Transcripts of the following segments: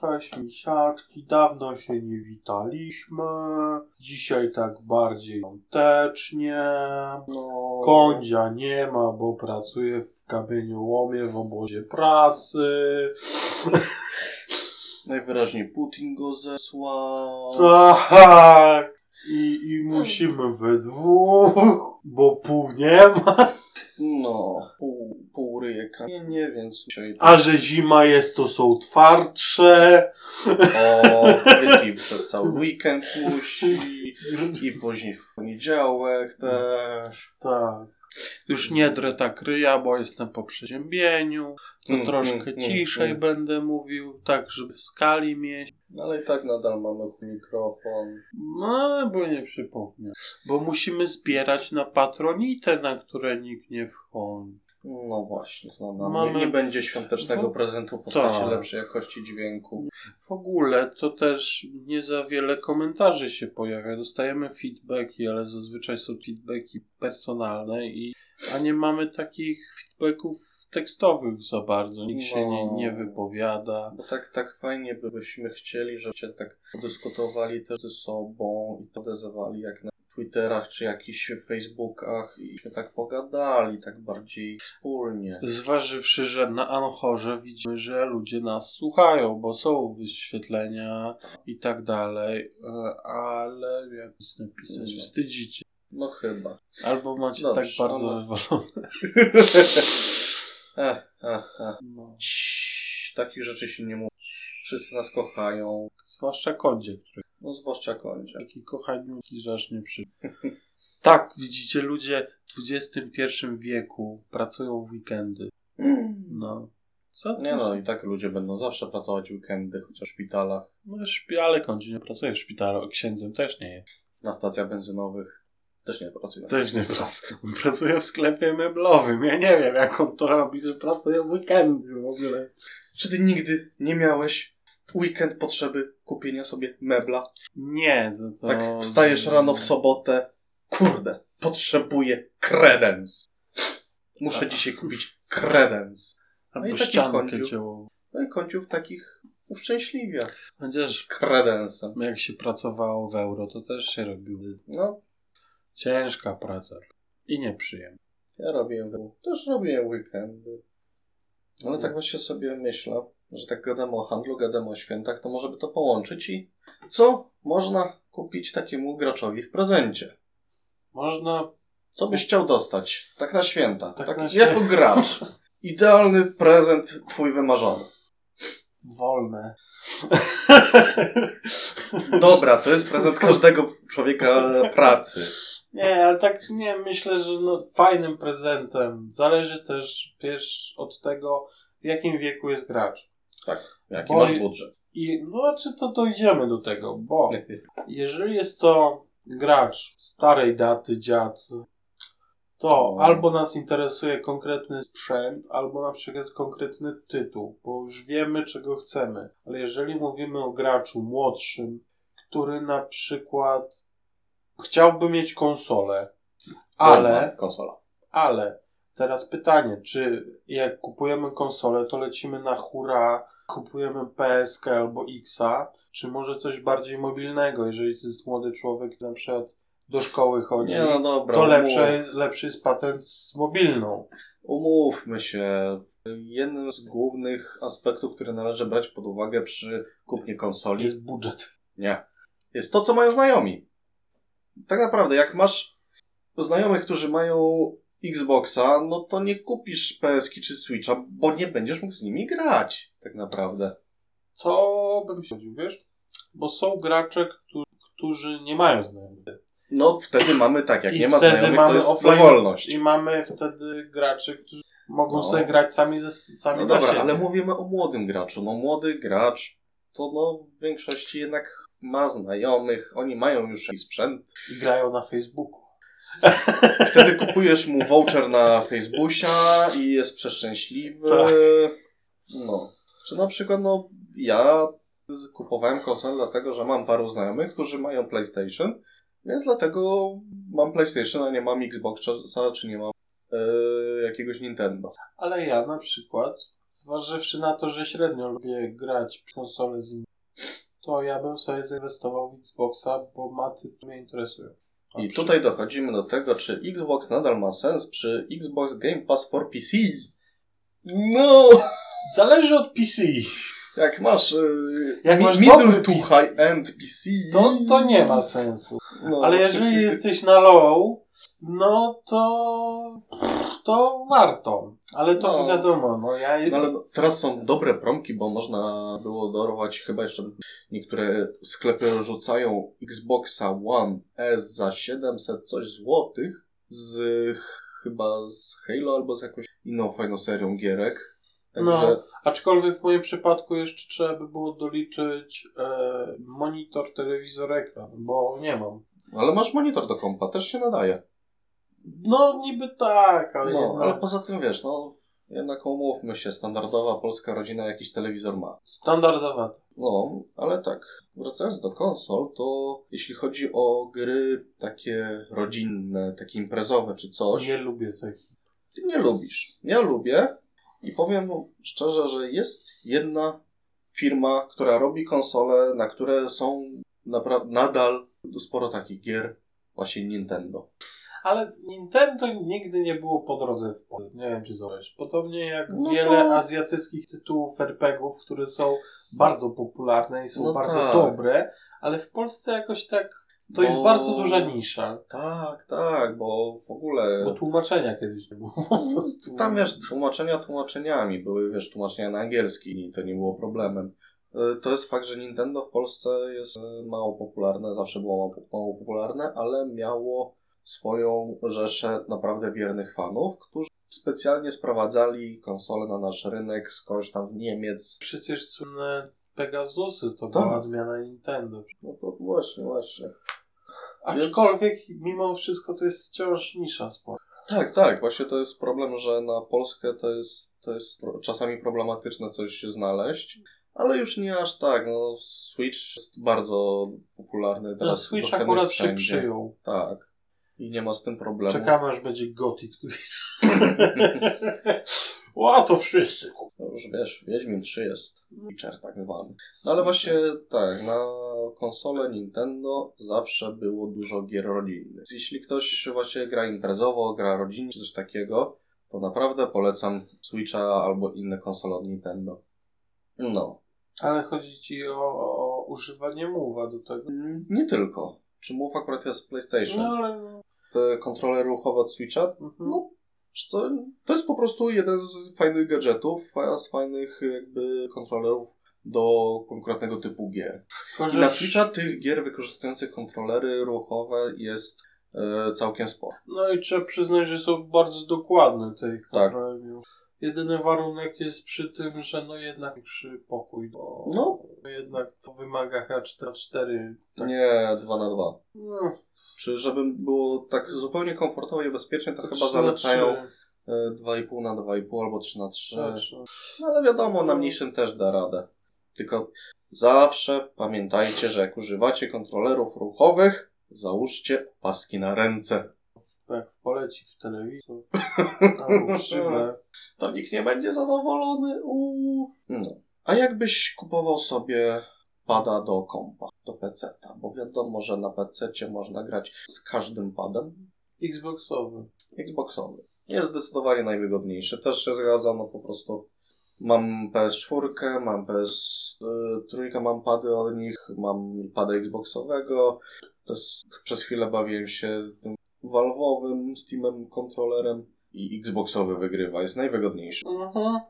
Cześć misiaczki, dawno się nie witaliśmy. Dzisiaj tak bardziej świątecznie. No. Kądzia nie ma, bo pracuje w kamieniołomie w obozie pracy. Najwyraźniej Putin go zesłał. Tak. I, I musimy we dwóch, bo pół nie ma. No, pół, pół ryjeka. Nie, nie, więc dzisiaj... A że zima jest, to są twardsze. O, więc i przez cały weekend musi. I później w poniedziałek też. Tak. Już nie drę tak ryja, bo jestem po przeziębieniu. To Mm, troszkę mm, ciszej mm. będę mówił, tak żeby w skali mieć. No, Ale i tak nadal mamy mikrofon. No, bo nie przypomnę. Bo musimy zbierać na patronitę, na które nikt nie wchodzi. No właśnie, no, nam Mamy- nie, nie będzie świątecznego No, prezentu w postaci tak. lepszej jakości dźwięku. W ogóle to też nie za wiele komentarzy się pojawia. Dostajemy feedbacki, ale zazwyczaj są feedbacki personalne, i, a nie mamy takich feedbacków tekstowych za bardzo. Nikt się nie, nie No. wypowiada. Bo tak, tak fajnie by- byśmy chcieli, żebyście tak dyskutowali też ze sobą i podezwali jak na Twitterach czy jakichś Facebookach i tak pogadali, tak bardziej wspólnie. Zważywszy, że na Anchorze widzimy, że ludzie nas słuchają, bo są wyświetlenia i tak dalej, e, ale jak nic napisać, No. wstydzicie. No chyba. Albo macie Dobrze, tak bardzo ale- wywalone. Ech, ech, ech. No. Ciii, Takich rzeczy się nie mówi. Wszyscy nas kochają. Zwłaszcza kondzie, który No zwłaszcza kończę. taki kochaniutki, że aż nie przy. Tak, widzicie, ludzie w XXI wieku pracują w weekendy. No. Co? Nie no, i tak ludzie będą zawsze pracować w weekendy, chociaż w szpitalach, No, w szpitale kądzie nie pracuje w szpitalu, księdzem też nie jest. na stacjach benzynowych. Też nie pracuje Też nie pracuje. On pracuje w sklepie meblowym. Ja nie wiem, jak on to robi, że pracuje w weekendy w ogóle. Czy ty nigdy nie miałeś weekend potrzeby kupienia sobie mebla? Nie, to, to... Tak wstajesz rano w sobotę, kurde, potrzebuję kredens. Muszę Tak. dzisiaj kupić kredens. Albo No i taki dziełową. No i końców takich uszczęśliwia Chociaż kredensem. jak się pracowało w euro, to też się robiło. No, Ciężka praca. I nieprzyjemna. ja robię, też robię weekendy. Ale tak właśnie sobie myślę, że tak gadamy o handlu, gadamy o świętach, to może by to połączyć i co można kupić takiemu graczowi w prezencie? Można Co byś chciał dostać? Tak na święta. Tak Tak, na jako święta. gracz. Idealny prezent twój wymarzony. wolne. Dobra, to jest prezent każdego człowieka pracy. Nie, ale tak nie, myślę, że no, fajnym prezentem. Zależy też, wiesz, od tego, w jakim wieku jest gracz. Tak. Jaki Bo- masz budżet? I no, czy to dojdziemy do tego, bo jeżeli jest to gracz starej daty, dziad, to No. albo nas interesuje konkretny sprzęt, albo na przykład konkretny tytuł, bo już wiemy, czego chcemy. Ale jeżeli mówimy o graczu młodszym, który na przykład chciałby mieć konsolę, ale Konsola. ale teraz pytanie, czy jak kupujemy konsolę, to lecimy na hura, kupujemy PSK albo Xa, czy może coś bardziej mobilnego, jeżeli to jest młody człowiek, na przykład do szkoły chodzi, Nie no dobra, to umów, lepsze, lepszy jest patent z mobilną. umówmy się. Jednym z głównych aspektów, które należy brać pod uwagę przy kupnie konsoli, Jest budżet. nie, jest to, co mają znajomi. Tak naprawdę, jak masz znajomych, którzy mają Xboxa, no to nie kupisz PS czy Switcha, bo nie będziesz mógł z nimi grać. Tak naprawdę. Co bym się chodził, wiesz? Bo są gracze, którzy, nie mają znajomych. No wtedy mamy tak, jak I nie ma znajomych, to jest offline dowolność. I mamy wtedy graczy, którzy mogą No. sobie grać sami ze sami No dobra, siebie. ale mówimy o młodym graczu. No młody gracz to no w większości jednak ma znajomych, oni mają już jakiś sprzęt. I grają na Facebooku. Wtedy kupujesz mu voucher na Facebooka i jest przeszczęśliwy. Tak. No. Czy na przykład, no ja kupowałem konsolę dlatego, że mam paru znajomych, którzy mają PlayStation, więc dlatego mam PlayStation, a nie mam Xboxa, czy nie mam yy, jakiegoś Nintendo. Ale ja na przykład, zważywszy na to, że średnio lubię grać w konsole z innymi, to ja bym sobie zainwestował w Xboxa, bo maty mnie interesują. I tutaj dochodzimy do tego, czy Xbox nadal ma sens przy Xbox Game Pass for PC. No! Zależy od PC. Jak masz yy, Jak mi- masz middle to PC, high-end PC, To, to nie ma sensu. No. Ale jeżeli jesteś na low, no to to warto. Ale to No. wiadomo, no ja No ale teraz są dobre promki, bo można było dorwać, chyba jeszcze niektóre sklepy rzucają Xboxa One S za 700 coś złotych z chyba z Halo albo z jakąś inną fajną serią gierek. Także No. Aczkolwiek w moim przypadku jeszcze trzeba by było doliczyć e, monitor, telewizor, ekran, bo nie mam. ale masz monitor do kompa, też się nadaje. No niby tak, ale No, jednak ale poza tym wiesz, no jednak umówmy się, standardowa polska rodzina jakiś telewizor ma. standardowa. No, ale tak, wracając do konsol, to jeśli chodzi o gry takie rodzinne, takie imprezowe czy coś, Nie lubię tych. ty nie lubisz. Ja lubię i powiem szczerze, że jest jedna firma, która robi konsole, na które są nadal sporo takich gier, właśnie Nintendo. Ale Nintendo nigdy nie było po drodze w Polsce. Nie wiem, czy zauważyłeś. Podobnie jak No wiele to- azjatyckich tytułów RPGów, które są bardzo popularne i są No bardzo tak. dobre, ale w Polsce jakoś tak to jest Bo- bardzo duża nisza. Tak, tak, bo w ogóle... Bo tłumaczenia kiedyś nie było po prostu. Tam wiesz, tłumaczenia tłumaczeniami. Były, wiesz, tłumaczenia na angielski i to nie było problemem. E, To jest fakt, że Nintendo w Polsce jest e, mało popularne, zawsze było mało popularne, ale miało swoją rzeszę naprawdę wiernych fanów, którzy specjalnie sprowadzali konsole na nasz rynek skądś tam z Niemiec. Przecież słynne Pegasusy to Tak. była odmiana Nintendo. No to właśnie, właśnie. Aczkolwiek mimo wszystko to jest wciąż nisza sport. Tak, tak, właśnie to jest problem, że na Polskę to jest, to jest czasami problematyczne coś znaleźć, ale już nie aż tak, no Switch jest bardzo popularny, No, teraz Switch dostępny akurat jest się wszędzie. przyjął. Tak. I nie ma z tym problemu. Czekamy aż będzie Gothic Twitch. o, to wszyscy. No już wiesz, Wiedźmin 3 jest feature tak zwany. No ale właśnie tak, na konsolę Nintendo zawsze było dużo gier rodzinnych. Jeśli ktoś właśnie gra imprezowo, gra rodzinnie czy coś takiego, to naprawdę polecam Switcha albo inne konsole od Nintendo. No. Ale chodzi ci o, o używanie mowa do tego. Nie tylko. Czy Move akurat jest PlayStation? No ale... Te kontrolery ruchowe od Switcha? Mhm. No, co, to jest po prostu jeden z fajnych gadżetów, z fajnych jakby kontrolerów do konkretnego typu gier. Że na Switcha tych gier wykorzystujących kontrolery ruchowe jest e, całkiem sporo. No i trzeba przyznać, że są bardzo dokładne te ich Tak. Jedyny warunek jest przy tym, że no jednak przy pokój, bo No. jednak to wymaga chyba 4-4. Tak Nie 2 na 2 No, Czy żeby było tak zupełnie komfortowo i bezpiecznie, to, to chyba zalecają trzy. e, 2,5 na 2,5 albo 3 na 3 Tak, że- No ale wiadomo, na mniejszym też da radę. Tylko zawsze pamiętajcie, że jak używacie kontrolerów ruchowych, załóżcie paski na ręce. Jak poleci w telewizor albo w szybę. To nikt nie będzie zadowolony. Uuu. No. A jakbyś kupował sobie pada do kompa, do PC-ta? Bo wiadomo, że na PC-cie można grać z każdym padem. Xboxowy. Xboxowy. Jest zdecydowanie najwygodniejszy. Też się zgadzam, no po prostu mam PS4, mam PS3, mam pady od nich, mam pada Xboxowego. Też przez chwilę bawiłem się tym Valve'owym Steamem kontrolerem i Xboxowy wygrywa, jest najwygodniejszy. Mhm.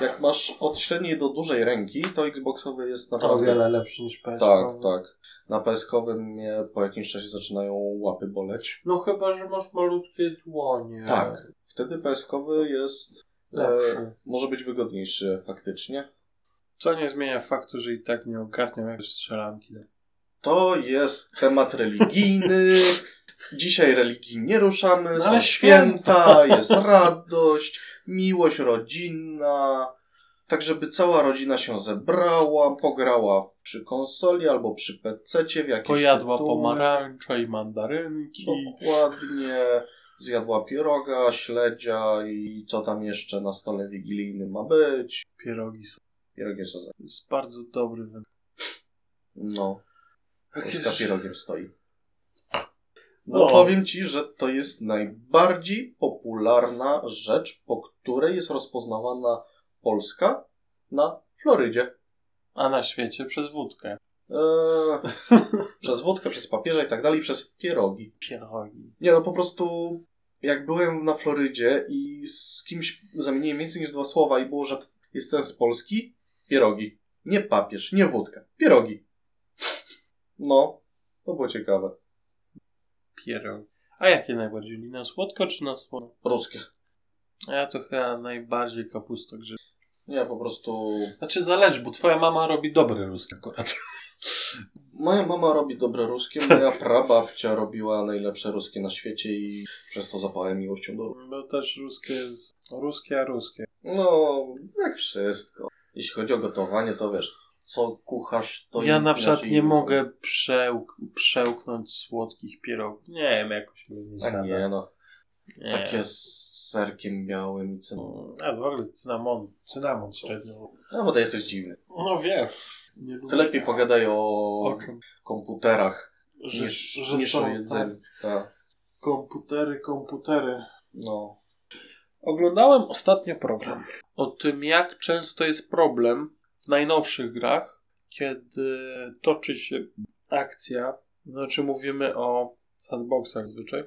Jak masz od średniej do dużej ręki, to Xboxowy jest O naprawdę... wiele lepszy niż PS. Tak, tak. Na PS-kowym mnie po jakimś czasie zaczynają łapy boleć. No chyba, że masz malutkie dłonie. Tak. Wtedy PSK-owy jest. Lepszy. E, może być wygodniejszy faktycznie. Co nie zmienia faktu, że i tak nie ogarniam jak strzelanki. To jest temat religijny. Dzisiaj religii nie ruszamy. No Są ale święta, jest radość, miłość rodzinna. Tak, żeby cała rodzina się zebrała, pograła przy konsoli albo przy PC-cie w jakieś Pojadła tytuły. pomarańcze i mandarynki. Dokładnie. Zjadła pieroga, śledzia i co tam jeszcze na stole wigilijnym ma być. Pierogi są. Pierogi są za... Jest bardzo dobry węgiel. No. Jakieś- Jakieś... pierogiem stoi. No. No powiem ci, że to jest najbardziej popularna rzecz, po której jest rozpoznawana Polska na Florydzie. A na świecie przez wódkę. Eee, przez wódkę, przez papieża i tak dalej, przez pierogi. Pierogi. Nie no, po prostu jak byłem na Florydzie i z kimś zamieniłem więcej niż dwa słowa i było, że jestem z Polski, pierogi. Nie papież, nie wódka, pierogi. No, to było ciekawe. Pierogi. A jakie najbardziej? Na słodko czy na słodko? Ruskie. A ja to chyba najbardziej kapustogrzeb. Nie, po prostu... Znaczy zależy, bo twoja mama robi dobre ruskie akurat. Moja mama robi dobre ruskie, moja prababcia robiła najlepsze ruskie na świecie i przez to zapałem miłością do ruskie. Bo też ruskie jest ruskie, a ruskie. No, jak wszystko. Jeśli chodzi o gotowanie, to wiesz, co kuchasz, to ja na przykład nie mogę przełk przełknąć słodkich pierogów. Nie wiem, jakoś mi nie A siada. nie no, Nie. takie z serkiem białym i cynamonem. A w ogóle cynamon, cynamon średnio. No bo to jesteś dziwny. No wiem. Ty lepiej pogadaj o O komputerach Że, niż, że niż są, o jedzeniu. Tak. Komputery, komputery. No. Oglądałem ostatnio program o tym, jak często jest problem w najnowszych grach, kiedy toczy się akcja, znaczy mówimy o sandboxach zwyczaj,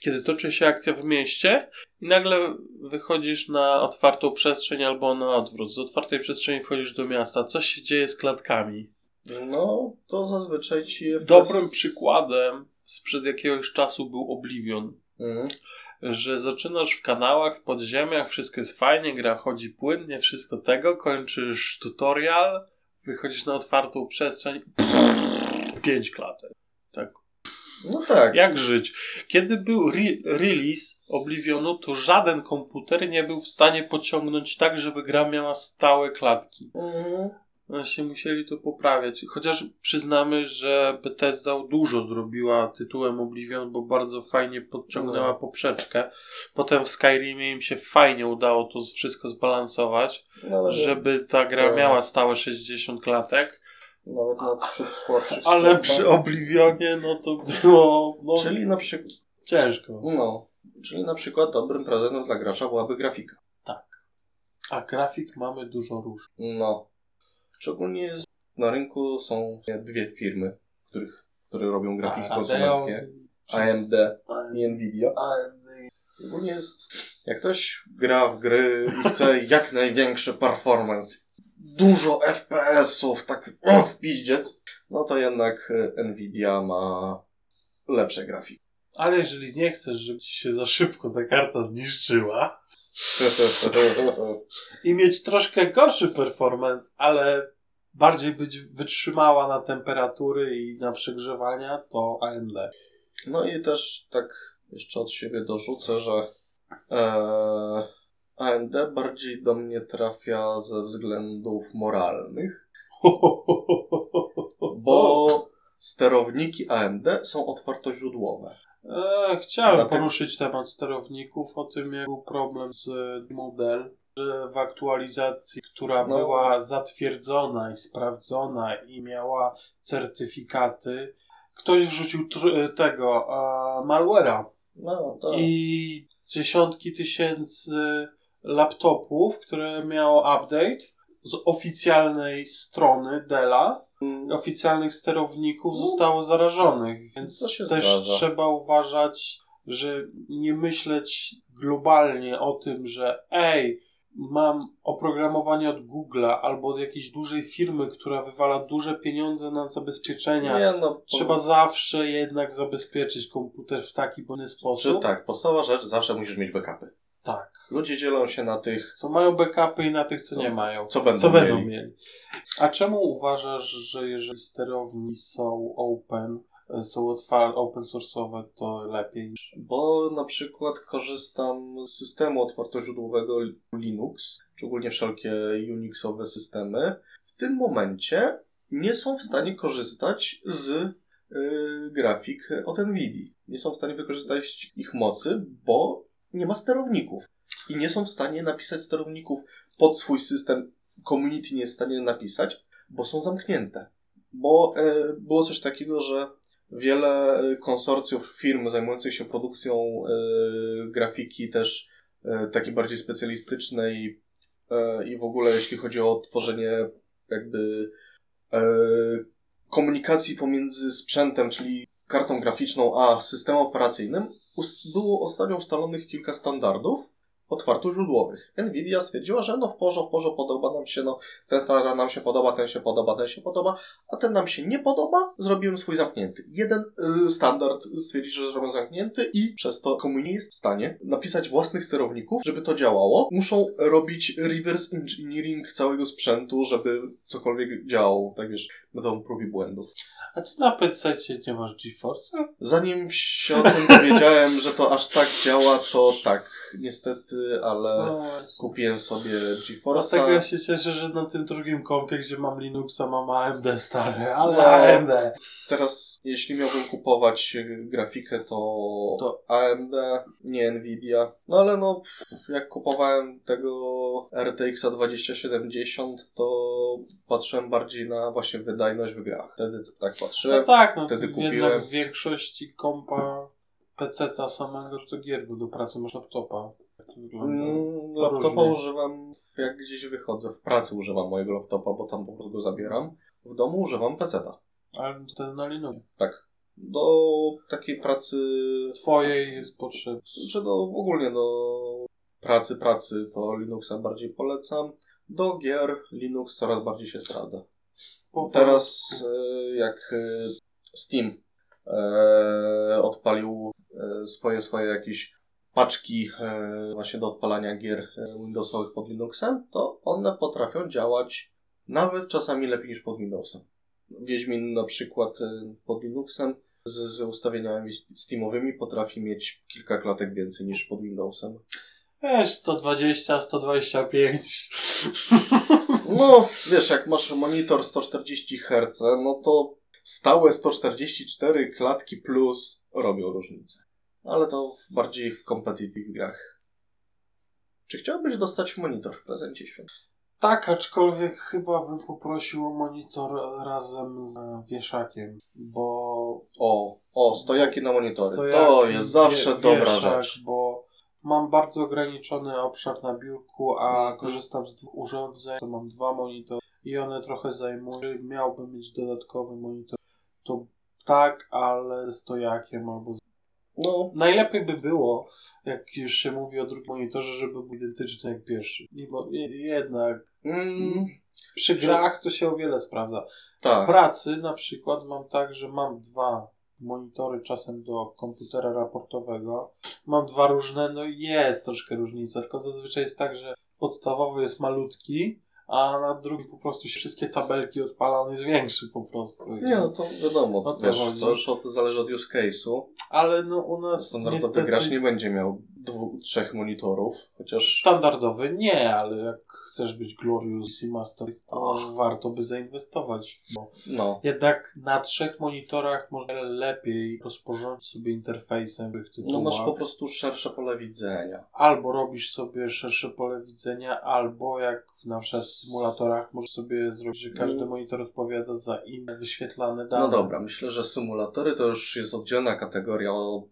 kiedy toczy się akcja w mieście i nagle wychodzisz na otwartą przestrzeń albo na odwrót. Z otwartej przestrzeni wchodzisz do miasta. Co się dzieje z klatkami? No, to zazwyczaj ci. Dobrym przykładem sprzed jakiegoś czasu był Oblivion. Mhm. Że zaczynasz w kanałach, w podziemiach, wszystko jest fajnie, gra chodzi płynnie, wszystko tego, kończysz tutorial, wychodzisz na otwartą przestrzeń, pięć klatek. Tak. No tak. Jak żyć? Kiedy był re- release Oblivionu, to żaden komputer nie był w stanie pociągnąć tak, żeby gra miała stałe klatki. Mhm. Właśnie musieli to poprawiać. Chociaż przyznamy, że Bethesda dużo zrobiła tytułem Oblivion, bo bardzo fajnie podciągnęła No. poprzeczkę. Potem w Skyrimie im się fajnie udało to wszystko zbalansować, No, ale żeby ta gra No. miała stałe 60 klatek, Nawet na przy słabszych ale sprzętach. przy Oblivionie no to było no, Czyli na przykład... ciężko. No. Czyli na przykład dobrym prezentem dla gracza byłaby grafika. A grafik mamy dużo róż. No. Szczególnie na rynku są dwie firmy, których, które robią grafiki konsumenckie. AMD i Nvidia. Ogólnie jest, jak ktoś gra w gry i chce jak największy performance, dużo FPS-ów, tak o, w piździec, no to jednak e, Nvidia ma lepsze grafiki. Ale jeżeli nie chcesz, żeby ci się za szybko ta karta zniszczyła, i mieć troszkę gorszy performance, ale bardziej być wytrzymała na temperatury i na przegrzewania, to AMD. No i też tak jeszcze od siebie dorzucę, że e, AMD bardziej do mnie trafia ze względów moralnych, bo sterowniki AMD są otwartoźródłowe. E, chciałem Dlatego- poruszyć temat sterowników, o tym jak był problem z model, że w aktualizacji, która No. była zatwierdzona i sprawdzona i miała certyfikaty, ktoś wrzucił tego e, malware'a No to... i dziesiątki tysięcy laptopów, które miało update z oficjalnej strony Della, Mm, oficjalnych sterowników No. zostało zarażonych, więc też zdarza. trzeba uważać, że nie myśleć globalnie o tym, że ej, mam oprogramowanie od Google'a albo od jakiejś dużej firmy, która wywala duże pieniądze na zabezpieczenia. Nie, no, po- Trzeba zawsze jednak zabezpieczyć komputer w taki bądź Czy sposób. tak, podstawowa rzecz, zawsze musisz mieć backupy. Tak. Ludzie dzielą się na tych, Co mają backupy i na tych, co nie mają. co będą Co będą mieli. mieli. A czemu uważasz, że jeżeli sterowni są open, są otwarte, open source'owe, to lepiej? bo na przykład korzystam z systemu otwartoźródłowego Linux, szczególnie wszelkie Unixowe systemy. W tym momencie nie są w stanie korzystać z yy, grafik od Nvidia. Nie są w stanie wykorzystać ich mocy, bo nie ma sterowników. I nie są w stanie napisać sterowników pod swój system. Community nie jest w stanie napisać, bo są zamknięte. Bo e, było coś takiego, że wiele konsorcjów firm zajmujących się produkcją e, grafiki też e, takiej bardziej specjalistycznej i w ogóle jeśli chodzi o tworzenie jakby komunikacji pomiędzy sprzętem, czyli kartą graficzną, a systemem operacyjnym, było ostatnio ustalonych kilka standardów, otwartoźródłowych. Nvidia stwierdziła, że no w porządku, w porządku, podoba nam się, no ten, ten nam się podoba, ten się podoba, ten się podoba, a ten nam się nie podoba, zrobiłem swój zamknięty. Jeden y, standard stwierdzi, że zrobią zamknięty i przez to komu nie jest w stanie napisać własnych sterowników, żeby to działało. Muszą robić reverse engineering całego sprzętu, żeby cokolwiek działało, tak wiesz, metodą prób i błędów. A ty na PC nie masz GeForce'a? Zanim się o tym dowiedziałem, że to aż tak działa, to tak, niestety ale no, kupiłem sobie GeForce'a. Dlatego ja się cieszę, że na tym drugim kompie, gdzie mam Linuxa, mam AMD stary, ale no, AMD. Teraz, jeśli miałbym kupować grafikę, to, to AMD, nie Nvidia. No ale no, jak kupowałem tego RTX 2070, to patrzyłem bardziej na właśnie wydajność w grach. Wtedy tak patrzyłem. No tak, no wtedy kupiłem. jednak w większości kompa PC-ta samego do gier, bo do pracy masz laptopa. Mm, laptopa używam, jak gdzieś wychodzę. W pracy używam mojego laptopa, bo tam po prostu go zabieram. W domu używam PC-ta. Ale wtedy na Linuxie. Tak. Do takiej pracy... Twojej jest potrzebny. Czy do, ogólnie do pracy, pracy to Linuxa bardziej polecam. Do gier Linux coraz bardziej się sprawdza. Teraz e, jak e, Steam e, odpalił swoje, swoje jakieś paczki e, właśnie do odpalania gier e, Windowsowych pod Linuxem, to one potrafią działać nawet czasami lepiej niż pod Windowsem. Wiedźmin na przykład e, pod Linuxem z, z ustawieniami Steamowymi potrafi mieć kilka klatek więcej niż pod Windowsem. Wiesz, 120, 125. No, wiesz, jak masz monitor 140 Hz, no to stałe 144 klatki plus robią różnicę ale to bardziej w competitive grach. Czy chciałbyś dostać monitor w prezencie świątecznym? Tak, aczkolwiek chyba bym poprosił o monitor razem z wieszakiem, bo... O, o, stojaki na monitory. Stojaki, to jest zawsze wie, dobra rzecz. Bo mam bardzo ograniczony obszar na biurku, a mhm. korzystam z dwóch urządzeń, to mam dwa monitory i one trochę zajmują. Miałbym mieć dodatkowy monitor, to tak, ale ze stojakiem albo z no. Najlepiej by było, jak już się mówi o drugim monitorze, żeby był identyczny jak pierwszy. Bo jednak mm. przy grach to się o wiele sprawdza. Tak. W pracy na przykład mam tak, że mam dwa monitory czasem do komputera raportowego. Mam dwa różne, no jest troszkę różnica, tylko zazwyczaj jest tak, że podstawowy jest malutki, a na drugim po prostu się wszystkie tabelki odpala, on jest większy po prostu. Nie, no to wiadomo, no to, wiesz, to już od, zależy od use case'u. Ale no u nas Standardowy niestety... gracz nie będzie miał dwóch, trzech monitorów, chociaż... Standardowy nie, ale jak chcesz być Glorious i Master, to oh. warto by zainwestować. Bo no. Jednak na trzech monitorach można lepiej rozporządzić sobie interfejsem tytułach. No masz po prostu szersze pole widzenia. Albo robisz sobie szersze pole widzenia, albo jak na przykład w symulatorach możesz sobie zrobić, że każdy mm. monitor odpowiada za inne wyświetlane dane. No dobra, myślę, że symulatory to już jest oddzielna kategoria o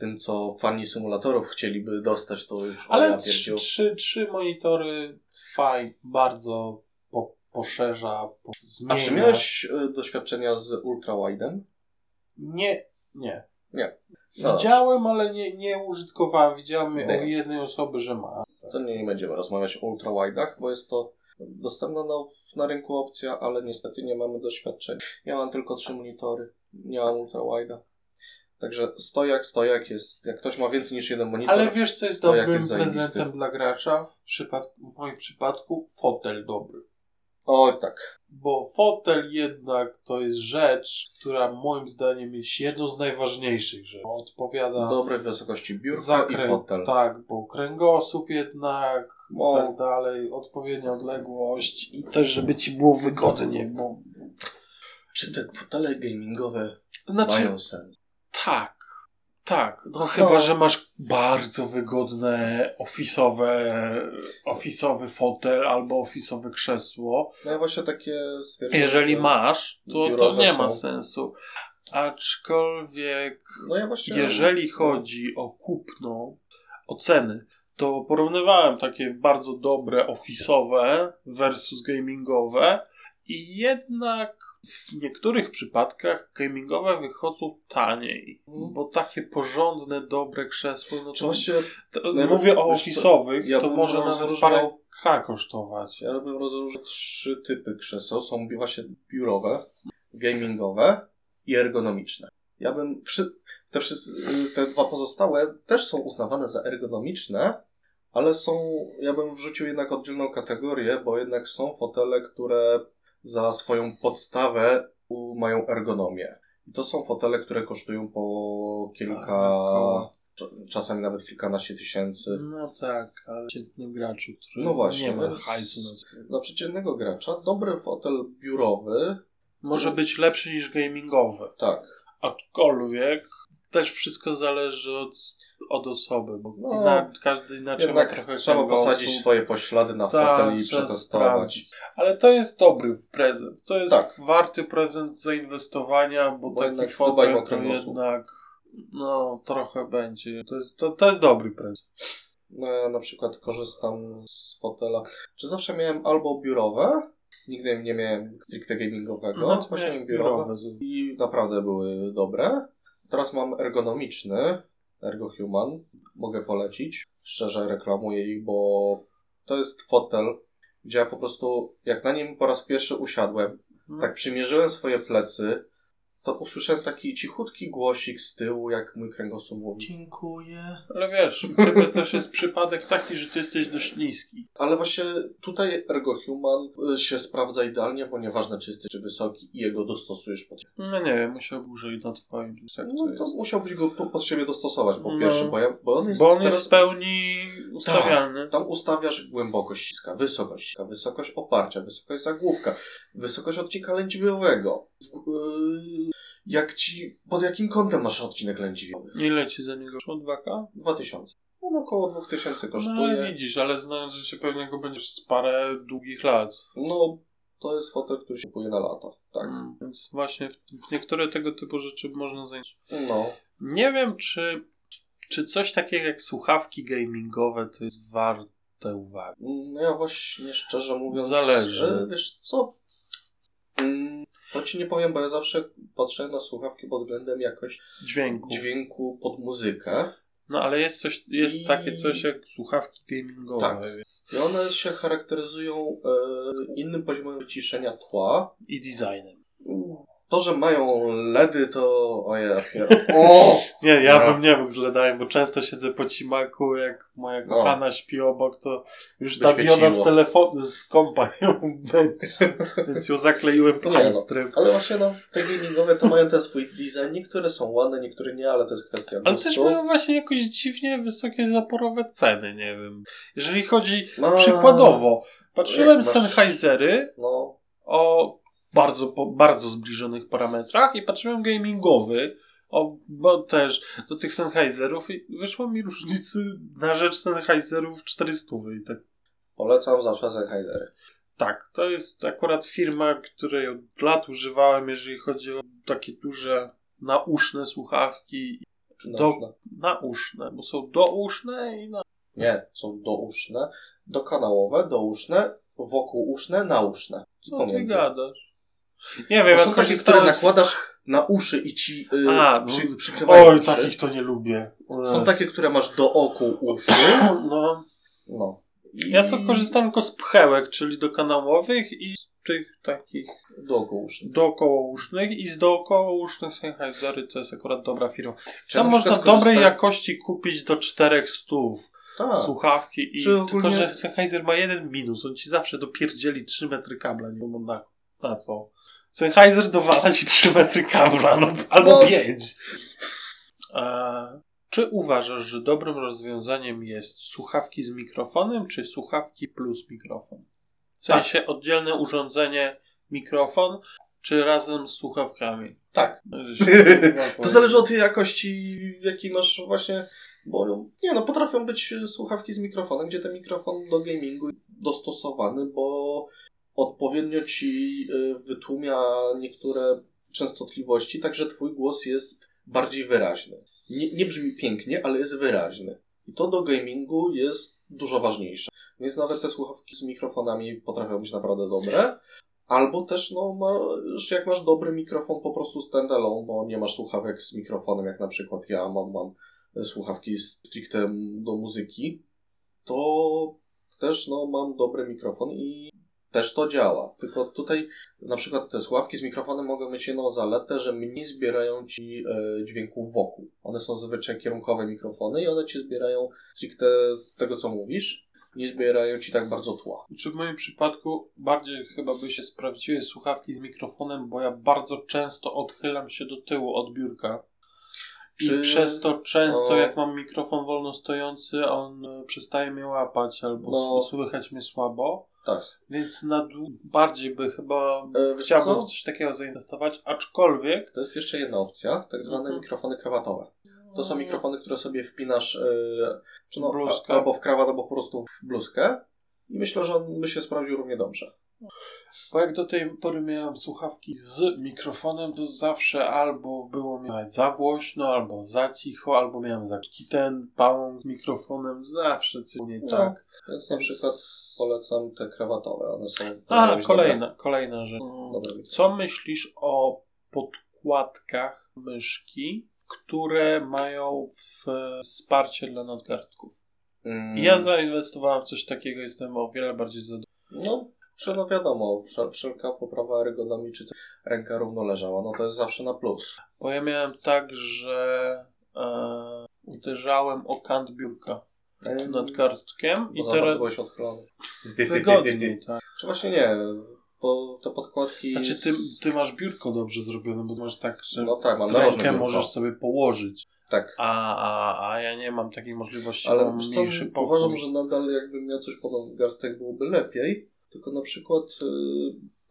tym, co fani symulatorów chcieliby dostać, to już Ale ja trzy, trzy, trzy monitory fajnie, bardzo po, poszerza, po, zmienia. A czy miałeś e, doświadczenia z ultrawide'em? Nie, nie. Nie. No Widziałem, ale nie, nie użytkowałem. Widziałem u jednej osoby, że ma. To nie, nie będziemy rozmawiać o ultrawide'ach, bo jest to dostępna na, na rynku opcja, ale niestety nie mamy doświadczenia. Ja mam tylko trzy monitory, nie mam ultrawide'a. Także stojak, stojak jest. Jak ktoś ma więcej niż jeden monitor. Ale wiesz, co jest dobrym jest prezentem dla gracza? W, przypadku, w moim przypadku fotel dobry. O tak. Bo fotel jednak to jest rzecz, która moim zdaniem jest jedną z najważniejszych rzeczy. Odpowiada. Dobrej wysokości biurka za krę... i fotel. Tak, bo kręgosłup jednak i tak dalej, odpowiednia odległość i też, żeby ci było wygodnie, bo Czy te fotele gamingowe Znaczy, mają sens? Tak. Tak, no chyba, że masz bardzo wygodne ofisowe, ofisowy fotel albo ofisowe krzesło. No ja właśnie takie stwierdzam. Jeżeli że- masz, to, to nie ma są. sensu. Aczkolwiek No ja właśnie... Jeżeli chodzi o kupno, o ceny, to porównywałem takie bardzo dobre ofisowe versus gamingowe i jednak w niektórych przypadkach gamingowe wychodzą taniej, Mhm. bo takie porządne, dobre krzesło, no to, właśnie to mówię o ofisowych, ja to może nawet parę K kosztować. Ja bym rozróżnił trzy typy krzeseł. Są właśnie biurowe, gamingowe i ergonomiczne. Ja bym te, wszyscy, te dwa pozostałe też są uznawane za ergonomiczne, ale są, ja bym wrzucił jednak oddzielną kategorię, bo jednak są fotele, które za swoją podstawę u- mają ergonomię. I to są fotele, które kosztują po kilka, Około. cz- czasami nawet kilkanaście tysięcy. No tak, ale przeciętnym graczu, który No właśnie, nie ma hajsu na. Dla przeciętnego gracza dobry fotel biurowy, Może być lepszy niż gamingowy. tak, Aczkolwiek też wszystko zależy od, od osoby, bo No, inna, każdy inaczej ma trochę trzeba posadzić swoje poślady na Tak, fotel i przetestować. sprawdzić. Ale to jest dobry prezent. To jest Tak. warty prezent zainwestowania, bo, Bo taki fotel to jednak no trochę będzie. To jest, to, to jest dobry prezent. No, ja na przykład korzystam z fotela. Czy zawsze miałem albo biurowe, nigdy nie miałem stricte gamingowego, No, nie, miałem biurowe biurowe. i naprawdę były dobre. Teraz mam ergonomiczny, Ergo Human, mogę polecić. Szczerze reklamuję ich, bo to jest fotel, gdzie ja po prostu, jak na nim po raz pierwszy usiadłem, No. tak przymierzyłem swoje plecy, to usłyszałem taki cichutki głosik z tyłu, jak mój kręgosłup mówi. Dziękuję. Ale wiesz, u ciebie też jest przypadek taki, że ty jesteś dość niski. Ale właśnie tutaj Ergo Human y, się sprawdza idealnie, bo nieważne czy jesteś wysoki i jego dostosujesz pod siebie. No nie wiem, musiał dłużej na twoim. Tak No to to musiałbyś go po- pod siebie dostosować, bo No. pierwszy, bo, ja, bo on jest Bo on teraz... jest w pełni ustawialny. Tam ustawiasz głębokość ściska, wysokość ściska, wysokość oparcia, wysokość zagłówka, wysokość odcinka lędźwiowego. Yy, Jak ci, pod jakim kątem masz odcinek lędźwiowy? Ile ci za niego szło? 2K? 2000. On około 2000 No kosztuje. ale widzisz, ale znając, że się pewnie go będziesz z parę długich lat. No, to jest fotel, który się kupuje na lata. Tak. Mm, Więc właśnie w, w niektóre tego typu rzeczy można zająć. No. Nie wiem, czy, czy coś takiego jak słuchawki gamingowe to jest warte uwagi. No ja właśnie szczerze mówiąc. Zależy. Wiesz co? Mm, To ci nie powiem, bo ja zawsze patrzę na słuchawki pod względem jakości Dźwięku. dźwięku pod muzykę. No ale jest coś, jest I- takie coś jak słuchawki gamingowe. Tak. Więc... I one się charakteryzują e, innym poziomem wyciszenia tła. I designem. To, że mają LEDy, to. Ojej, ja O! Nie, ja No. bym nie mógł z LEDami, bo często siedzę po cimaku, jak moja No. kochana śpi obok, to już ta dioda z telefonu, z kompa ją będzie, więc ją zakleiłem Nie no. plajstrem. Ale właśnie no, te gamingowe to mają ten swój design. Niektóre są ładne, niektóre nie, ale to jest kwestia Ale gustu. też mają właśnie jakoś dziwnie wysokie zaporowe ceny, nie wiem. Jeżeli chodzi No, przykładowo, patrzyłem jak masz- Sennheisery No, o bardzo, po, bardzo zbliżonych parametrach i patrzyłem gamingowy, o, bo też do tych Sennheiserów i wyszło mi różnicy na rzecz Sennheiserów 400 i tak. polecam zawsze Sennheisery. Tak, to jest akurat firma, której od lat używałem, jeżeli chodzi o takie duże nauszne słuchawki. Czy Do- nauszne? Nauszne, bo są douszne i na... Nie, są douszne, dokanałowe, douszne, wokółuszne, nauszne. Co ty gadasz? Nie wiem, są takie, które nakładasz na uszy i ci yy, A, przy, no, przykrywają Oj, uszy. takich to nie lubię. Są takie, które masz do oku uszy. No, No. I ja to korzystam tylko z pchełek, czyli do kanałowych i z tych takich Do oku uszy. dookołousznych i z dookołousznych Sennheisery to jest akurat dobra firma. Czy Tam na można dobrej jakości kupić do czterech stów Tak. słuchawki i Czy ogólnie- tylko, że Sennheiser ma jeden minus, on ci zawsze dopierdzieli 3 metry kabla, nie wiem na, co. Sennheiser dowala ci 3 metry kabla, no, albo No. 5. E, czy uważasz, że dobrym rozwiązaniem jest słuchawki z mikrofonem, czy słuchawki plus mikrofon? W Tak. sensie oddzielne urządzenie, mikrofon, Czy razem z słuchawkami? Tak. No, To zależy od jakości, jaki masz właśnie, bo nie no, potrafią być słuchawki z mikrofonem, gdzie ten mikrofon do gamingu dostosowany, bo odpowiednio ci y, wytłumia niektóre częstotliwości, także twój głos jest bardziej wyraźny. Nie, nie brzmi pięknie, ale jest wyraźny. I to do gamingu jest dużo ważniejsze. Więc nawet te słuchawki z mikrofonami potrafią być naprawdę dobre. Albo też, no, masz, jak masz dobry mikrofon po prostu standalone, bo nie masz słuchawek z mikrofonem, jak na przykład ja mam, mam słuchawki stricte do muzyki, to też, no, mam dobry mikrofon i też to działa. Tylko tutaj na przykład te słuchawki z mikrofonem mogą mieć jedną zaletę, że mniej zbierają ci e, dźwięków wokół. One są zazwyczaj kierunkowe mikrofony i one ci zbierają stricte z tego, co mówisz, nie zbierają ci tak bardzo tła. Czy w moim przypadku bardziej chyba by się sprawdziły słuchawki z mikrofonem, bo ja bardzo często odchylam się do tyłu od biurka. Czy... I przez to często, no. jak mam mikrofon wolno stojący, on e, przestaje mnie łapać albo no. słychać mnie słabo. Tak. Więc na bardziej by chyba e, chciałbym w coś takiego zainwestować, aczkolwiek. To jest jeszcze jedna opcja, tak zwane mhm. mikrofony krawatowe. To są mikrofony, które sobie wpinasz e, czy no, a, albo w krawat, albo po prostu w bluzkę. I myślę, że on by się sprawdził równie dobrze. Bo jak do tej pory miałem słuchawki z mikrofonem, to zawsze albo było mi za głośno, albo za cicho, albo miałem za ten pałą z mikrofonem, zawsze coś nie no, tak. Więc na przykład polecam te krawatowe, one są... A, kolejna, dobre. kolejna rzecz. Co myślisz o podkładkach myszki, które mają wsparcie dla nadgarstków? Mm. Ja zainwestowałem w coś takiego, jestem o wiele bardziej zadowolony. No, że no wiadomo, wszelka poprawa ergonomii, czy ręka równo leżała, no to jest zawsze na plus. Bo ja miałem tak, że e, uderzałem o kant biurka ehm, nad karstkiem i teraz... byłeś odchylony. Wygodniej, tak. Czy właśnie nie, bo te podkładki... Znaczy ty, ty masz biurko dobrze zrobione, bo masz tak, że no tak, mam rękę możesz sobie położyć. Tak. A, a, a ja nie mam takiej możliwości, Ale mam mniejszy pokój. uważam, że nadal jakbym miał coś pod garstek byłoby lepiej, tylko na przykład y,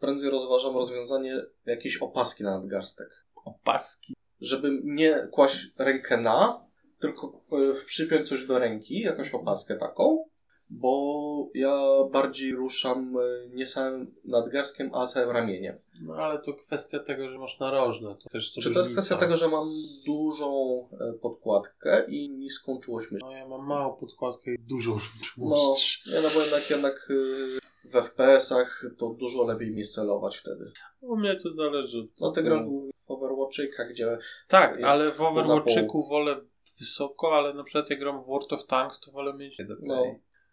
prędzej rozważam rozwiązanie jakiejś opaski na nadgarstek. Opaski? Żeby nie kłaść rękę na, tylko y, przypiąć coś do ręki, jakąś opaskę taką, bo ja bardziej ruszam y, nie samym nadgarstkiem, a całym ramieniem. No ale to kwestia tego, że masz narożne. To też Czy to jest kwestia tego, że mam dużą podkładkę i niską czułość myśli? No ja mam małą podkładkę i dużą czułość. No, ja no bo jednak, jednak w FPS-ach to dużo lepiej mi celować wtedy. U mnie to zależy. No ty gram w Overwatchika, gdzie. Tak, ale w Overwatchiku wolę wysoko, ale na przykład jak gram w World of Tanks, to wolę mieć DPI. No,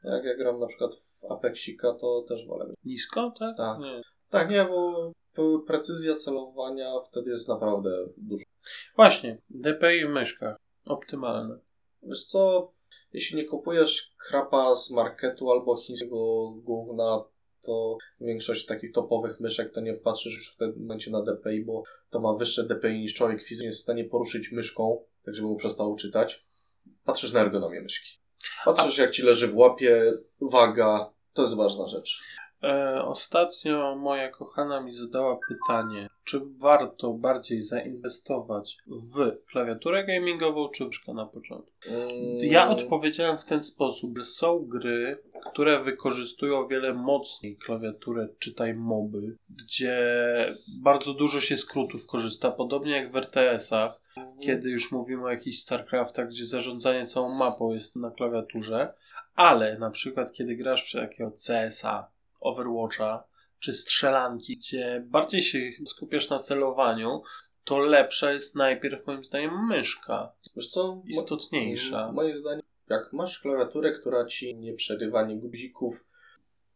jak ja gram na przykład w Apexika, to też wolę mieć. Nisko, tak? Tak, nie, tak, nie bo precyzja celowania wtedy jest naprawdę duża. Właśnie, DPI w myszkach. Optymalne. Wiesz co, jeśli nie kupujesz krapa z marketu albo chińskiego gówna, to większość takich topowych myszek to nie patrzysz już w tym momencie na DPI, bo to ma wyższe DPI niż człowiek fizycznie jest w stanie poruszyć myszką, tak żeby mu przestało czytać. Patrzysz na ergonomię myszki. Patrzysz, A... jak ci leży w łapie, waga, to jest ważna rzecz. E, ostatnio moja kochana mi zadała pytanie, czy warto bardziej zainwestować w klawiaturę gamingową, czy w na początku. Mm. Ja odpowiedziałem w ten sposób, że są gry, które wykorzystują o wiele mocniej klawiaturę, czytaj moby, gdzie bardzo dużo się skrótów korzysta, podobnie jak w RTS-ach, mhm. kiedy już mówimy o jakichś StarCraftach, gdzie zarządzanie całą mapą jest na klawiaturze, ale na przykład kiedy grasz w takiego CSA, Overwatcha czy strzelanki, gdzie bardziej się skupiasz na celowaniu, to lepsza jest najpierw moim zdaniem myszka. Wiesz co? Istotniejsza. Moim zdaniem, jak masz klawiaturę, która ci nie przerywa nie guzików,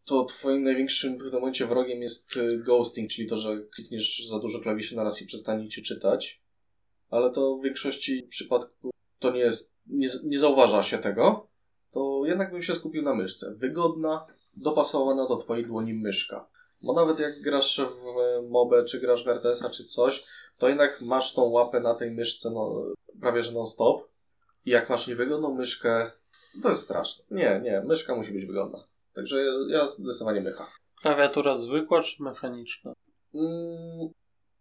to twoim największym w tym momencie wrogiem jest y, ghosting, czyli to, że klikniesz za dużo klawiszy na raz i przestanie ci czytać. Ale to w większości przypadków to nie jest, nie, nie zauważa się tego. To jednak bym się skupił na myszce. Wygodna, dopasowana do twojej dłoni myszka. Bo nawet jak grasz w mobę, czy grasz w RTS-a, czy coś, to jednak masz tą łapę na tej myszce no, prawie że non-stop. I jak masz niewygodną myszkę, to jest straszne. Nie, nie, myszka musi być wygodna. Także ja zdecydowanie mycha. Klawiatura zwykła czy mechaniczna? Mm,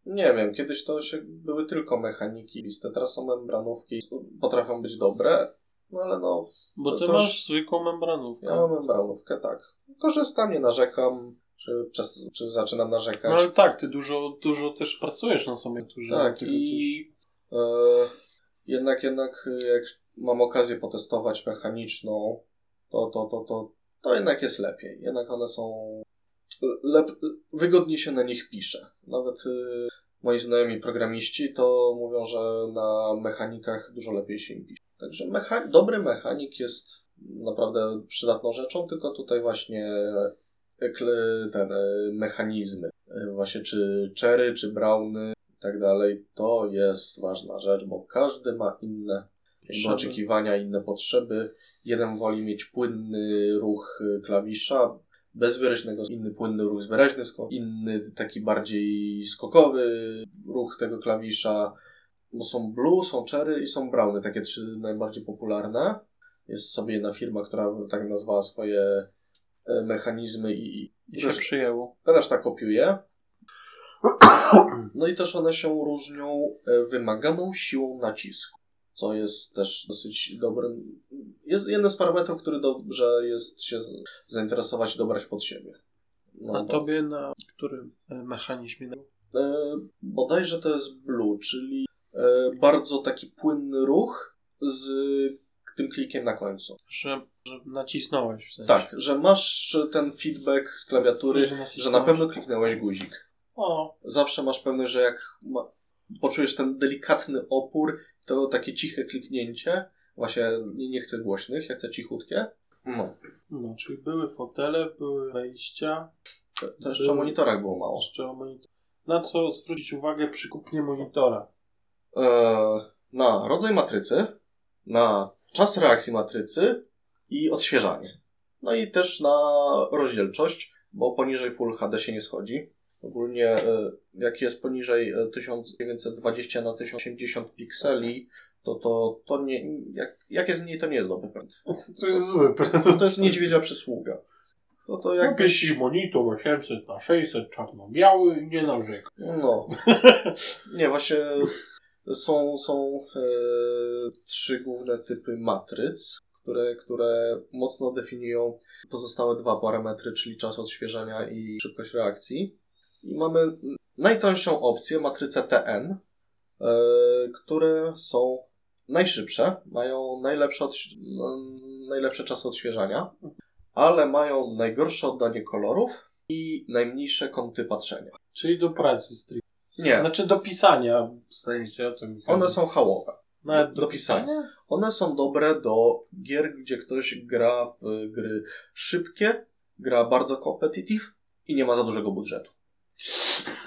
Nie wiem, kiedyś to się były tylko mechaniki liste, teraz są membranówki, potrafią być dobre, no ale no... Bo ty masz zwykłą membranówkę. Ja mam membranówkę, tak. Korzystam, nie narzekam, czy, przez, czy zaczynam narzekać. No ale tak, ty dużo, dużo też pracujesz na samej turze. Tak, i e, jednak, jednak jak mam okazję potestować mechaniczną, to, to, to, to, to jednak jest lepiej. Jednak one są lep, wygodniej się na nich pisze. Nawet e, moi znajomi programiści to mówią, że na mechanikach dużo lepiej się im pisze. Także dobry mechanik jest naprawdę przydatną rzeczą, tylko tutaj właśnie ten, e, mechanizmy, e, właśnie czy Cherry, czy Browny i tak dalej, to jest ważna rzecz, bo każdy ma inne Potrzeby. oczekiwania, inne potrzeby. Jeden woli mieć płynny ruch y, klawisza, bez wyraźnego, inny płynny ruch z wyraźnym skokiem, inny taki bardziej skokowy ruch tego klawisza. Bo są blue, są cherry i są browny, takie trzy najbardziej popularne. Jest sobie jedna firma, która tak nazwała swoje e, mechanizmy i, I się przyjęło. reszta kopiuje. No i też one się różnią e, wymaganą siłą nacisku, co jest też dosyć dobrym. Jest jeden z parametrów, który dobrze jest się zainteresować i dobrać pod siebie. No, A bo- tobie na którym e, mechanizmie? E, bodajże to jest blue, czyli bardzo taki płynny ruch z tym klikiem na końcu. Że, że nacisnąłeś w sensie. Tak, że masz ten feedback z klawiatury, że na nacisnąłeś. pewno kliknęłeś guzik. O, zawsze masz pewność, że jak ma, poczujesz ten delikatny opór, to takie ciche kliknięcie, właśnie nie, nie chcę głośnych, ja chcę cichutkie. No, no, czyli były fotele, były wejścia, to, to jeszcze Były- o monitorach było mało. jeszcze o monitor. Na co zwrócić uwagę przy kupnie monitora? Eee, na rodzaj matrycy, na czas reakcji matrycy i odświeżanie. No i też na rozdzielczość, bo poniżej Full HD się nie schodzi. Ogólnie e, jak jest poniżej e, 1920 na 1080 pikseli, to, to, to nie, jak, jak jest mniej, to nie jest dobry pręd. To, jest zły prezent. To jest niedźwiedzia przysługa. To to Jakbyś jakbyś... monitor 800 na 600 czarno-biały i nie narzekał. No. Nie, właśnie są, są e, trzy główne typy matryc, które, które mocno definiują pozostałe dwa parametry, czyli czas odświeżania i szybkość reakcji. I mamy najtańszą opcję, matrycę TN, e, które są najszybsze, mają najlepsze, odś- no, najlepsze czasy odświeżania, ale mają najgorsze oddanie kolorów i najmniejsze kąty patrzenia. Czyli do pracy stricte. Nie, Znaczy do pisania w sensie o tym. one są hałowe. Nawet do, do pisania? One są dobre do gier, gdzie ktoś gra w gry szybkie, gra bardzo competitive i nie ma za dużego budżetu.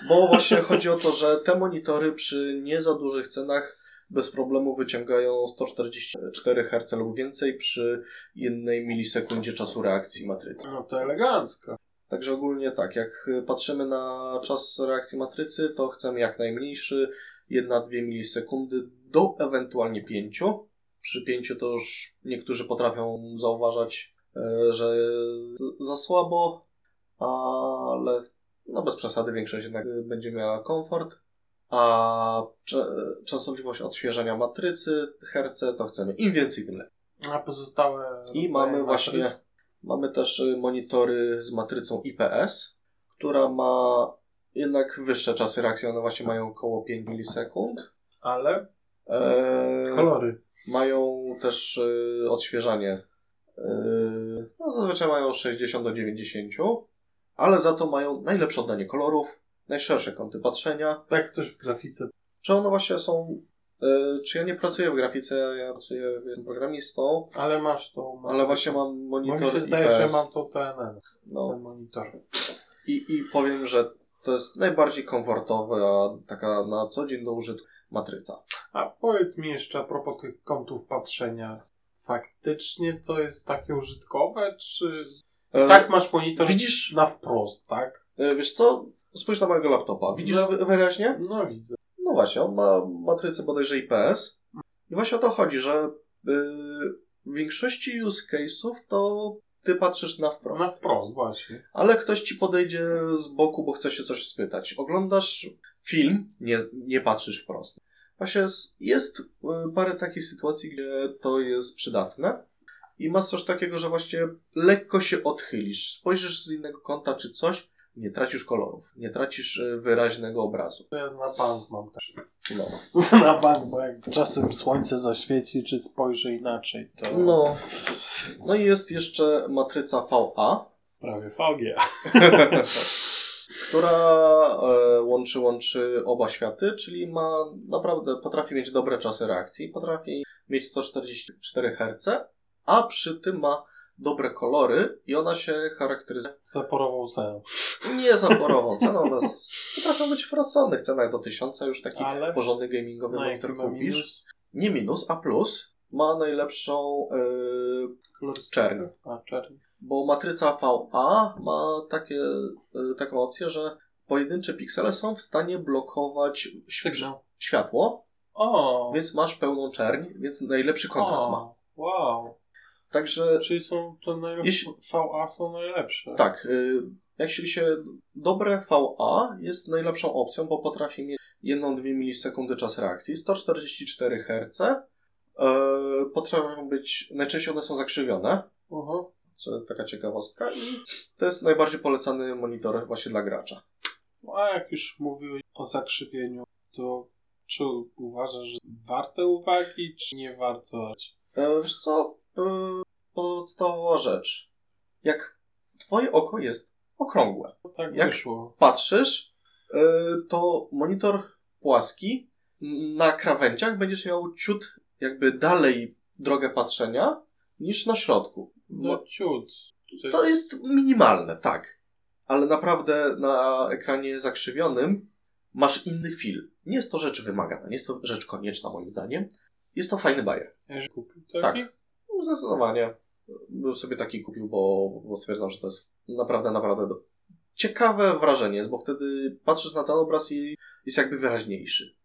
Bo właśnie chodzi o to, że te monitory przy nie za dużych cenach bez problemu wyciągają 144 Hz lub więcej przy jednej milisekundzie czasu reakcji matrycy. No to elegancko. Także ogólnie tak, jak patrzymy na czas reakcji matrycy, to chcemy jak najmniejszy, 1-2 milisekundy do ewentualnie 5. Przy 5 to już niektórzy potrafią zauważać, e, że za słabo, ale no bez przesady większość jednak będzie miała komfort. A częstotliwość odświeżania matrycy, herce, to chcemy im więcej, tym lepiej. A pozostałe. I mamy właśnie? Mamy też y, monitory z matrycą IPS, która ma jednak wyższe czasy reakcji, one właśnie mają około 5 milisekund. Ale Eee, kolory. mają też y, odświeżanie. Eee, no zazwyczaj mają 60 do 90, ale za to mają najlepsze oddanie kolorów, najszersze kąty patrzenia. Jak ktoś w grafice. Czy one właśnie są... y, czy ja nie pracuję w grafice, ja pracuję, jestem programistą, Ale masz to. ale właśnie mam monitor mi się zdaje, IPS. że mam to TNN. No, Ten monitor. I, I powiem, że to jest najbardziej komfortowa, taka na co dzień do użytku matryca. A powiedz mi jeszcze a propos tych kątów patrzenia. Faktycznie to jest takie użytkowe, czy E, tak masz monitor Widzisz, na wprost, tak? e, wiesz co? Spójrz na mojego laptopa. Widzisz No. wy- wyraźnie? No widzę. No właśnie, on ma matrycę bodajże IPS. I właśnie o to chodzi, że y, w większości use case'ów to ty patrzysz na wprost. Na wprost, właśnie. Ale ktoś ci podejdzie z boku, bo chce się coś spytać. Oglądasz film, nie, nie patrzysz wprost. Właśnie jest, y, parę takich sytuacji, gdzie to jest przydatne. I masz coś takiego, że właśnie lekko się odchylisz. Spojrzysz z innego kąta czy coś, nie tracisz kolorów, nie tracisz y, wyraźnego obrazu. To ja na bank mam też. No. na bank, bo jak czasem słońce zaświeci, czy spojrzę inaczej, to No. No i jest jeszcze matryca VA, prawie VGA. która e, łączy, łączy oba światy, czyli ma naprawdę, potrafi mieć dobre czasy reakcji, potrafi mieć 144 Hz, a przy tym ma dobre kolory i ona się charakteryzuje Zaporował cenę. nie zaporową ceną, one s- potrafią być w rozsądnych cenach do 1000 już taki Ale porządny gamingowy na monitor ma kupisz. minus? Nie minus, a plus ma najlepszą Kolorystykę? Czerń. A, czerń. Bo matryca VA ma takie, y, taką opcję, że pojedyncze piksele są w stanie blokować Sygnał. światło, O! więc masz pełną czerń, więc najlepszy kontrast ma. o, Wow. Także Czyli są to najlepsze. Jeśli- VA są najlepsze. tak, y, jeśli się dobre VA jest najlepszą opcją, bo potrafi mieć 1-2 milisekundy czas reakcji, 144 Hz, y, potrafią być, najczęściej one są zakrzywione, Uh-huh. co taka ciekawostka i to jest najbardziej polecany monitor właśnie dla gracza. A jak już mówiłeś o zakrzywieniu, to czy uważasz, że warte uwagi, czy nie warto? E, Wiesz co? Podstawowa rzecz. Jak twoje oko jest okrągłe, No tak Jak- wyszło. patrzysz, e, to monitor płaski na krawędziach będziesz miał ciut jakby dalej drogę patrzenia niż na środku. No ciut. To jest minimalne, tak. Ale naprawdę na ekranie zakrzywionym masz inny film. Nie jest to rzecz wymagana, nie jest to rzecz konieczna moim zdaniem. Jest to fajny bajer. Ja kupił taki? No, Zdecydowanie. Bym sobie taki kupił, bo, bo stwierdzam, że to jest naprawdę, naprawdę do... ciekawe wrażenie jest, bo wtedy patrzysz na ten obraz i jest jakby wyraźniejszy.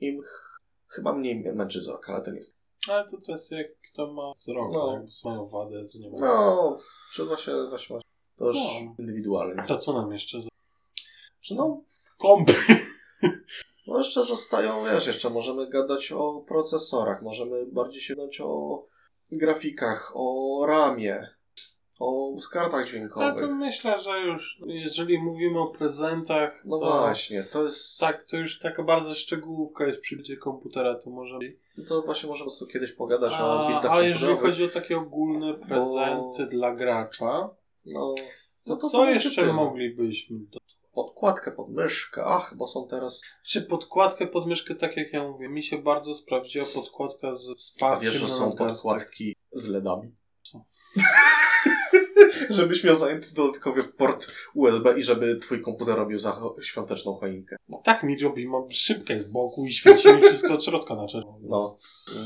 I ch- chyba mniej męczy wzrok, ale to nie jest. Ale to, to jest jak kto ma wzrok, No. jakby mają wadę, z nie ma. No, czy właśnie, właśnie to już No. indywidualnie. To co nam jeszcze za... Czy no, Kompy. no jeszcze zostają, wiesz, jeszcze możemy gadać o procesorach, możemy bardziej się gadać o grafikach, o ramie, o kartach Ale dźwiękowych. to myślę, że już, jeżeli mówimy o prezentach, No to właśnie, to jest... tak, to już taka bardzo szczegółówka jest przy budzie komputera, to może To właśnie możemy po prostu kiedyś pogadać o A, buildach ale jeżeli chodzi o takie ogólne prezenty dla gracza, No, to, to co jeszcze tyle. moglibyśmy? Podkładkę pod myszkę, ach, bo są teraz... Czy podkładkę pod myszkę, tak jak ja mówię, mi się bardzo sprawdziła podkładka z A wsparciem wiesz, że są podkładki z LEDami? Co? Żebyś miał zajęty dodatkowy port USB i żeby twój komputer robił za świąteczną choinkę. No tak mi robi, mam szybkę z boku i świeci mi wszystko od środka na czerwono. No,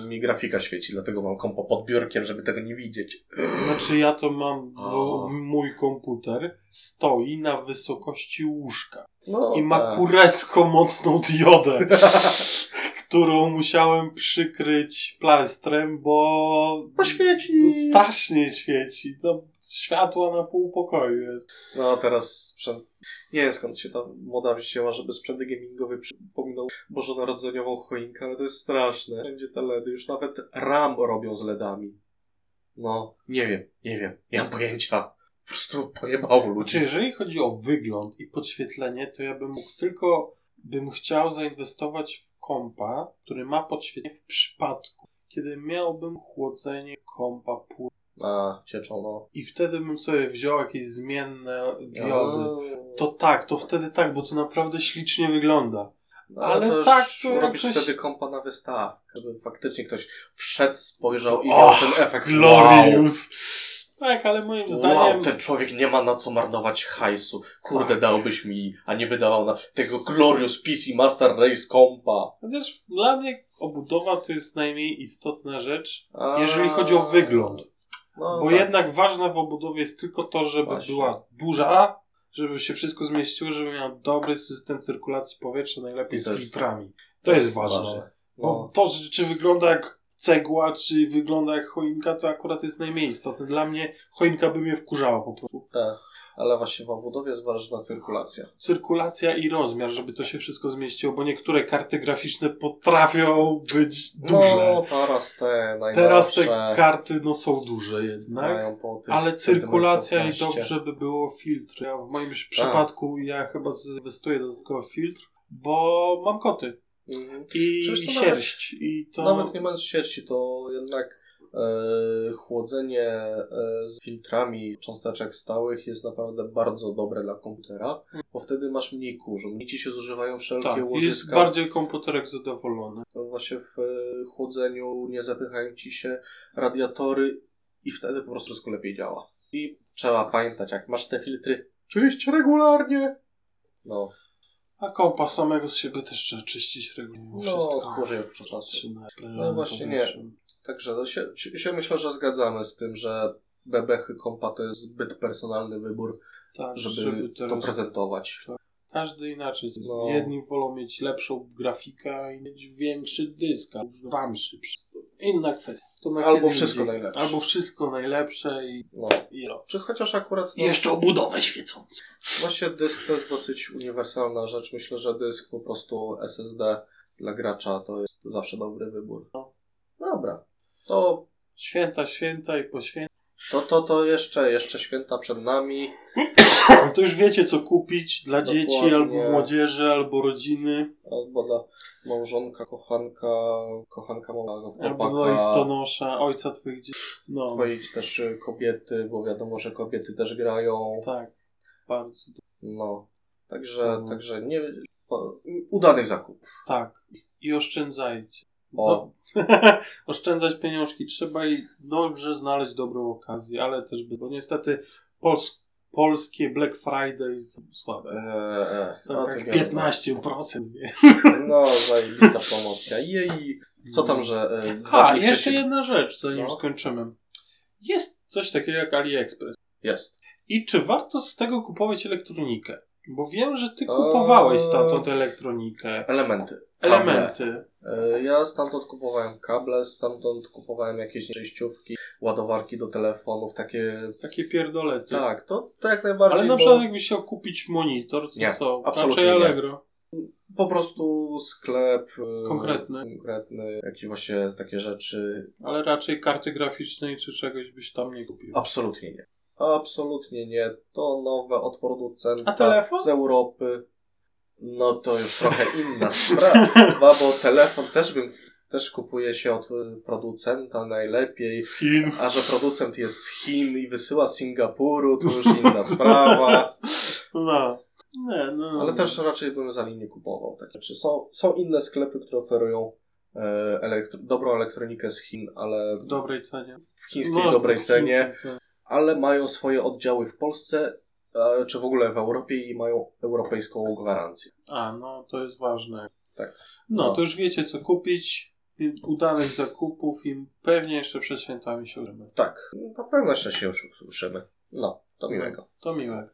mi grafika świeci, dlatego mam kompo pod biurkiem, żeby tego nie widzieć. Znaczy ja to mam, bo mój komputer stoi na wysokości łóżka No, i ma tak. kuresko mocną diodę, którą musiałem przykryć plastrem, bo Bo świeci. strasznie świeci. To światła na pół pokoju jest. No, teraz sprzęt... Nie wiem skąd się ta moda wzięła, żeby sprzęty gamingowe przypominał bożonarodzeniową choinkę, ale to jest straszne. Wszędzie te LEDy, już nawet RAM robią z LEDami. No, nie wiem, nie wiem, nie mam pojęcia. Po prostu pojebało Znaczy, ludzi. jeżeli chodzi o wygląd i podświetlenie, to ja bym mógł tylko, bym chciał zainwestować w kompa, który ma podświetlenie w przypadku, kiedy miałbym chłodzenie kompa pół. A, cieczą, no. I wtedy bym sobie wziął jakieś zmienne diody. A, To tak, to wtedy tak, bo to naprawdę ślicznie wygląda. no, ale to tak, to robisz jakoś- wtedy kompa na wystawkę, żeby faktycznie ktoś wszedł, spojrzał i Och, miał ten efekt. Wow. Tak, ale moim Wow, zdaniem... ten człowiek nie ma na co marnować hajsu. Kurde, dałbyś mi, a nie wydawał na tego Glorious PC Master Race kompa. Chociaż dla mnie obudowa to jest najmniej istotna rzecz, A, jeżeli chodzi o wygląd. No, Bo tak. jednak ważne w obudowie jest tylko to, żeby Właśnie. była duża, żeby się wszystko zmieściło, żeby miał dobry system cyrkulacji powietrza, najlepiej z to jest- filtrami. To jest ważne. No. Bo to, czy wygląda jak cegła, czy wygląda jak choinka, to akurat jest najmniej istotne. Dla mnie choinka by mnie wkurzała po prostu. Tak. Ale właśnie w obudowie jest ważna cyrkulacja. Cyrkulacja i rozmiar, żeby to się wszystko zmieściło, bo niektóre karty graficzne potrafią być duże. No, teraz te najnowsze Teraz te karty no, są duże jednak. Ale cyrkulacja i dobrze by było filtr. Ja w moim przypadku ja chyba zainwestuję dodatkowo w filtr, bo mam koty Mhm. i sierść. I to Nawet nie mając sierści, to jednak e, chłodzenie e, z filtrami cząsteczek stałych jest naprawdę bardzo dobre dla komputera, bo wtedy masz mniej kurzu, mniej ci się zużywają wszelkie tak, i jest łożyska. bardziej komputerek zadowolony. To właśnie w e, chłodzeniu nie zapychają ci się radiatory i wtedy po prostu wszystko lepiej działa. I trzeba pamiętać, jak masz te filtry, czyść regularnie. No, A kompa samego z siebie też trzeba czyścić regularnie. no na No właśnie nie. Także no, się, się, myślę, że zgadzamy z tym, że bebechy kompa to jest zbyt personalny wybór, Tak, żeby, to teraz- prezentować. Każdy inaczej. No. Jedni wolą mieć lepszą grafikę, inni mieć większy dysk, albo RAM szybszy. Inna kwestia. Albo wszystko indziej. najlepsze. Albo wszystko najlepsze i, No. i no. Czy chociaż akurat I no, jeszcze obudowę świecącą. właśnie dysk to jest dosyć uniwersalna rzecz. Myślę, że dysk po prostu SSD dla gracza to jest zawsze dobry wybór. No. Dobra. To, Święta, święta i po święta. To, to, to jeszcze, jeszcze święta przed nami. To już wiecie co kupić dla Dokładnie. dzieci, albo młodzieży, albo rodziny, Albo dla małżonka, kochanka, kochanka małego albo dla listonosza, ojca twoich dzieci. No, Twoich też y, kobiety, bo wiadomo, że kobiety też grają. tak. Bardzo. No. Także, Mhm. także nie, udanych zakupów. Tak. I oszczędzajcie. O. Oszczędzać pieniążki trzeba i dobrze znaleźć dobrą okazję, ale też, by- bo niestety pols... polskie Black Friday są słabe. Eee, e, To o tak tym nie rozmawiam. 15%. wie. No, zajebista promocja. Jej. Co tam, że... E, A, jeszcze jedna rzecz, zanim No. skończymy. Jest coś takiego jak AliExpress. Jest. I czy warto z tego kupować elektronikę? Bo wiem, że ty Eee. kupowałeś stamtąd elektronikę. Elementy. Elementy. E, Ja stamtąd kupowałem kable, stamtąd kupowałem jakieś przejściówki, ładowarki do telefonów, takie... Takie pierdolety. Tak, to, to jak najbardziej, Ale na bo przykład jakbyś chciał kupić monitor, to Nie, co? absolutnie Raczej nie. Allegro. po prostu sklep... e, Konkretny. Konkretny, jakieś właśnie takie rzeczy. Ale raczej karty graficznej czy czegoś byś tam nie kupił. Absolutnie nie. Absolutnie nie. To nowe od producenta A telefon? z Europy. No to już trochę inna sprawa, bo telefon też bym też kupuje się od y, producenta najlepiej. Z Chin. A że producent jest z Chin i wysyła z Singapuru, to już inna sprawa. No. Nie, no. Ale też raczej bym za nie kupował. Tak, znaczy są, są inne sklepy, które oferują e, elektro, dobrą elektronikę z Chin, ale W dobrej cenie. w chińskiej No, dobrej w cenie. ale mają swoje oddziały w Polsce, czy w ogóle w Europie i mają europejską gwarancję. A, no to jest ważne. Tak. No, No. to już wiecie co kupić. Udanych zakupów i pewnie jeszcze przed świętami się użymy. Tak, na pewno jeszcze się już usłyszymy. No, to miłego. To miłe.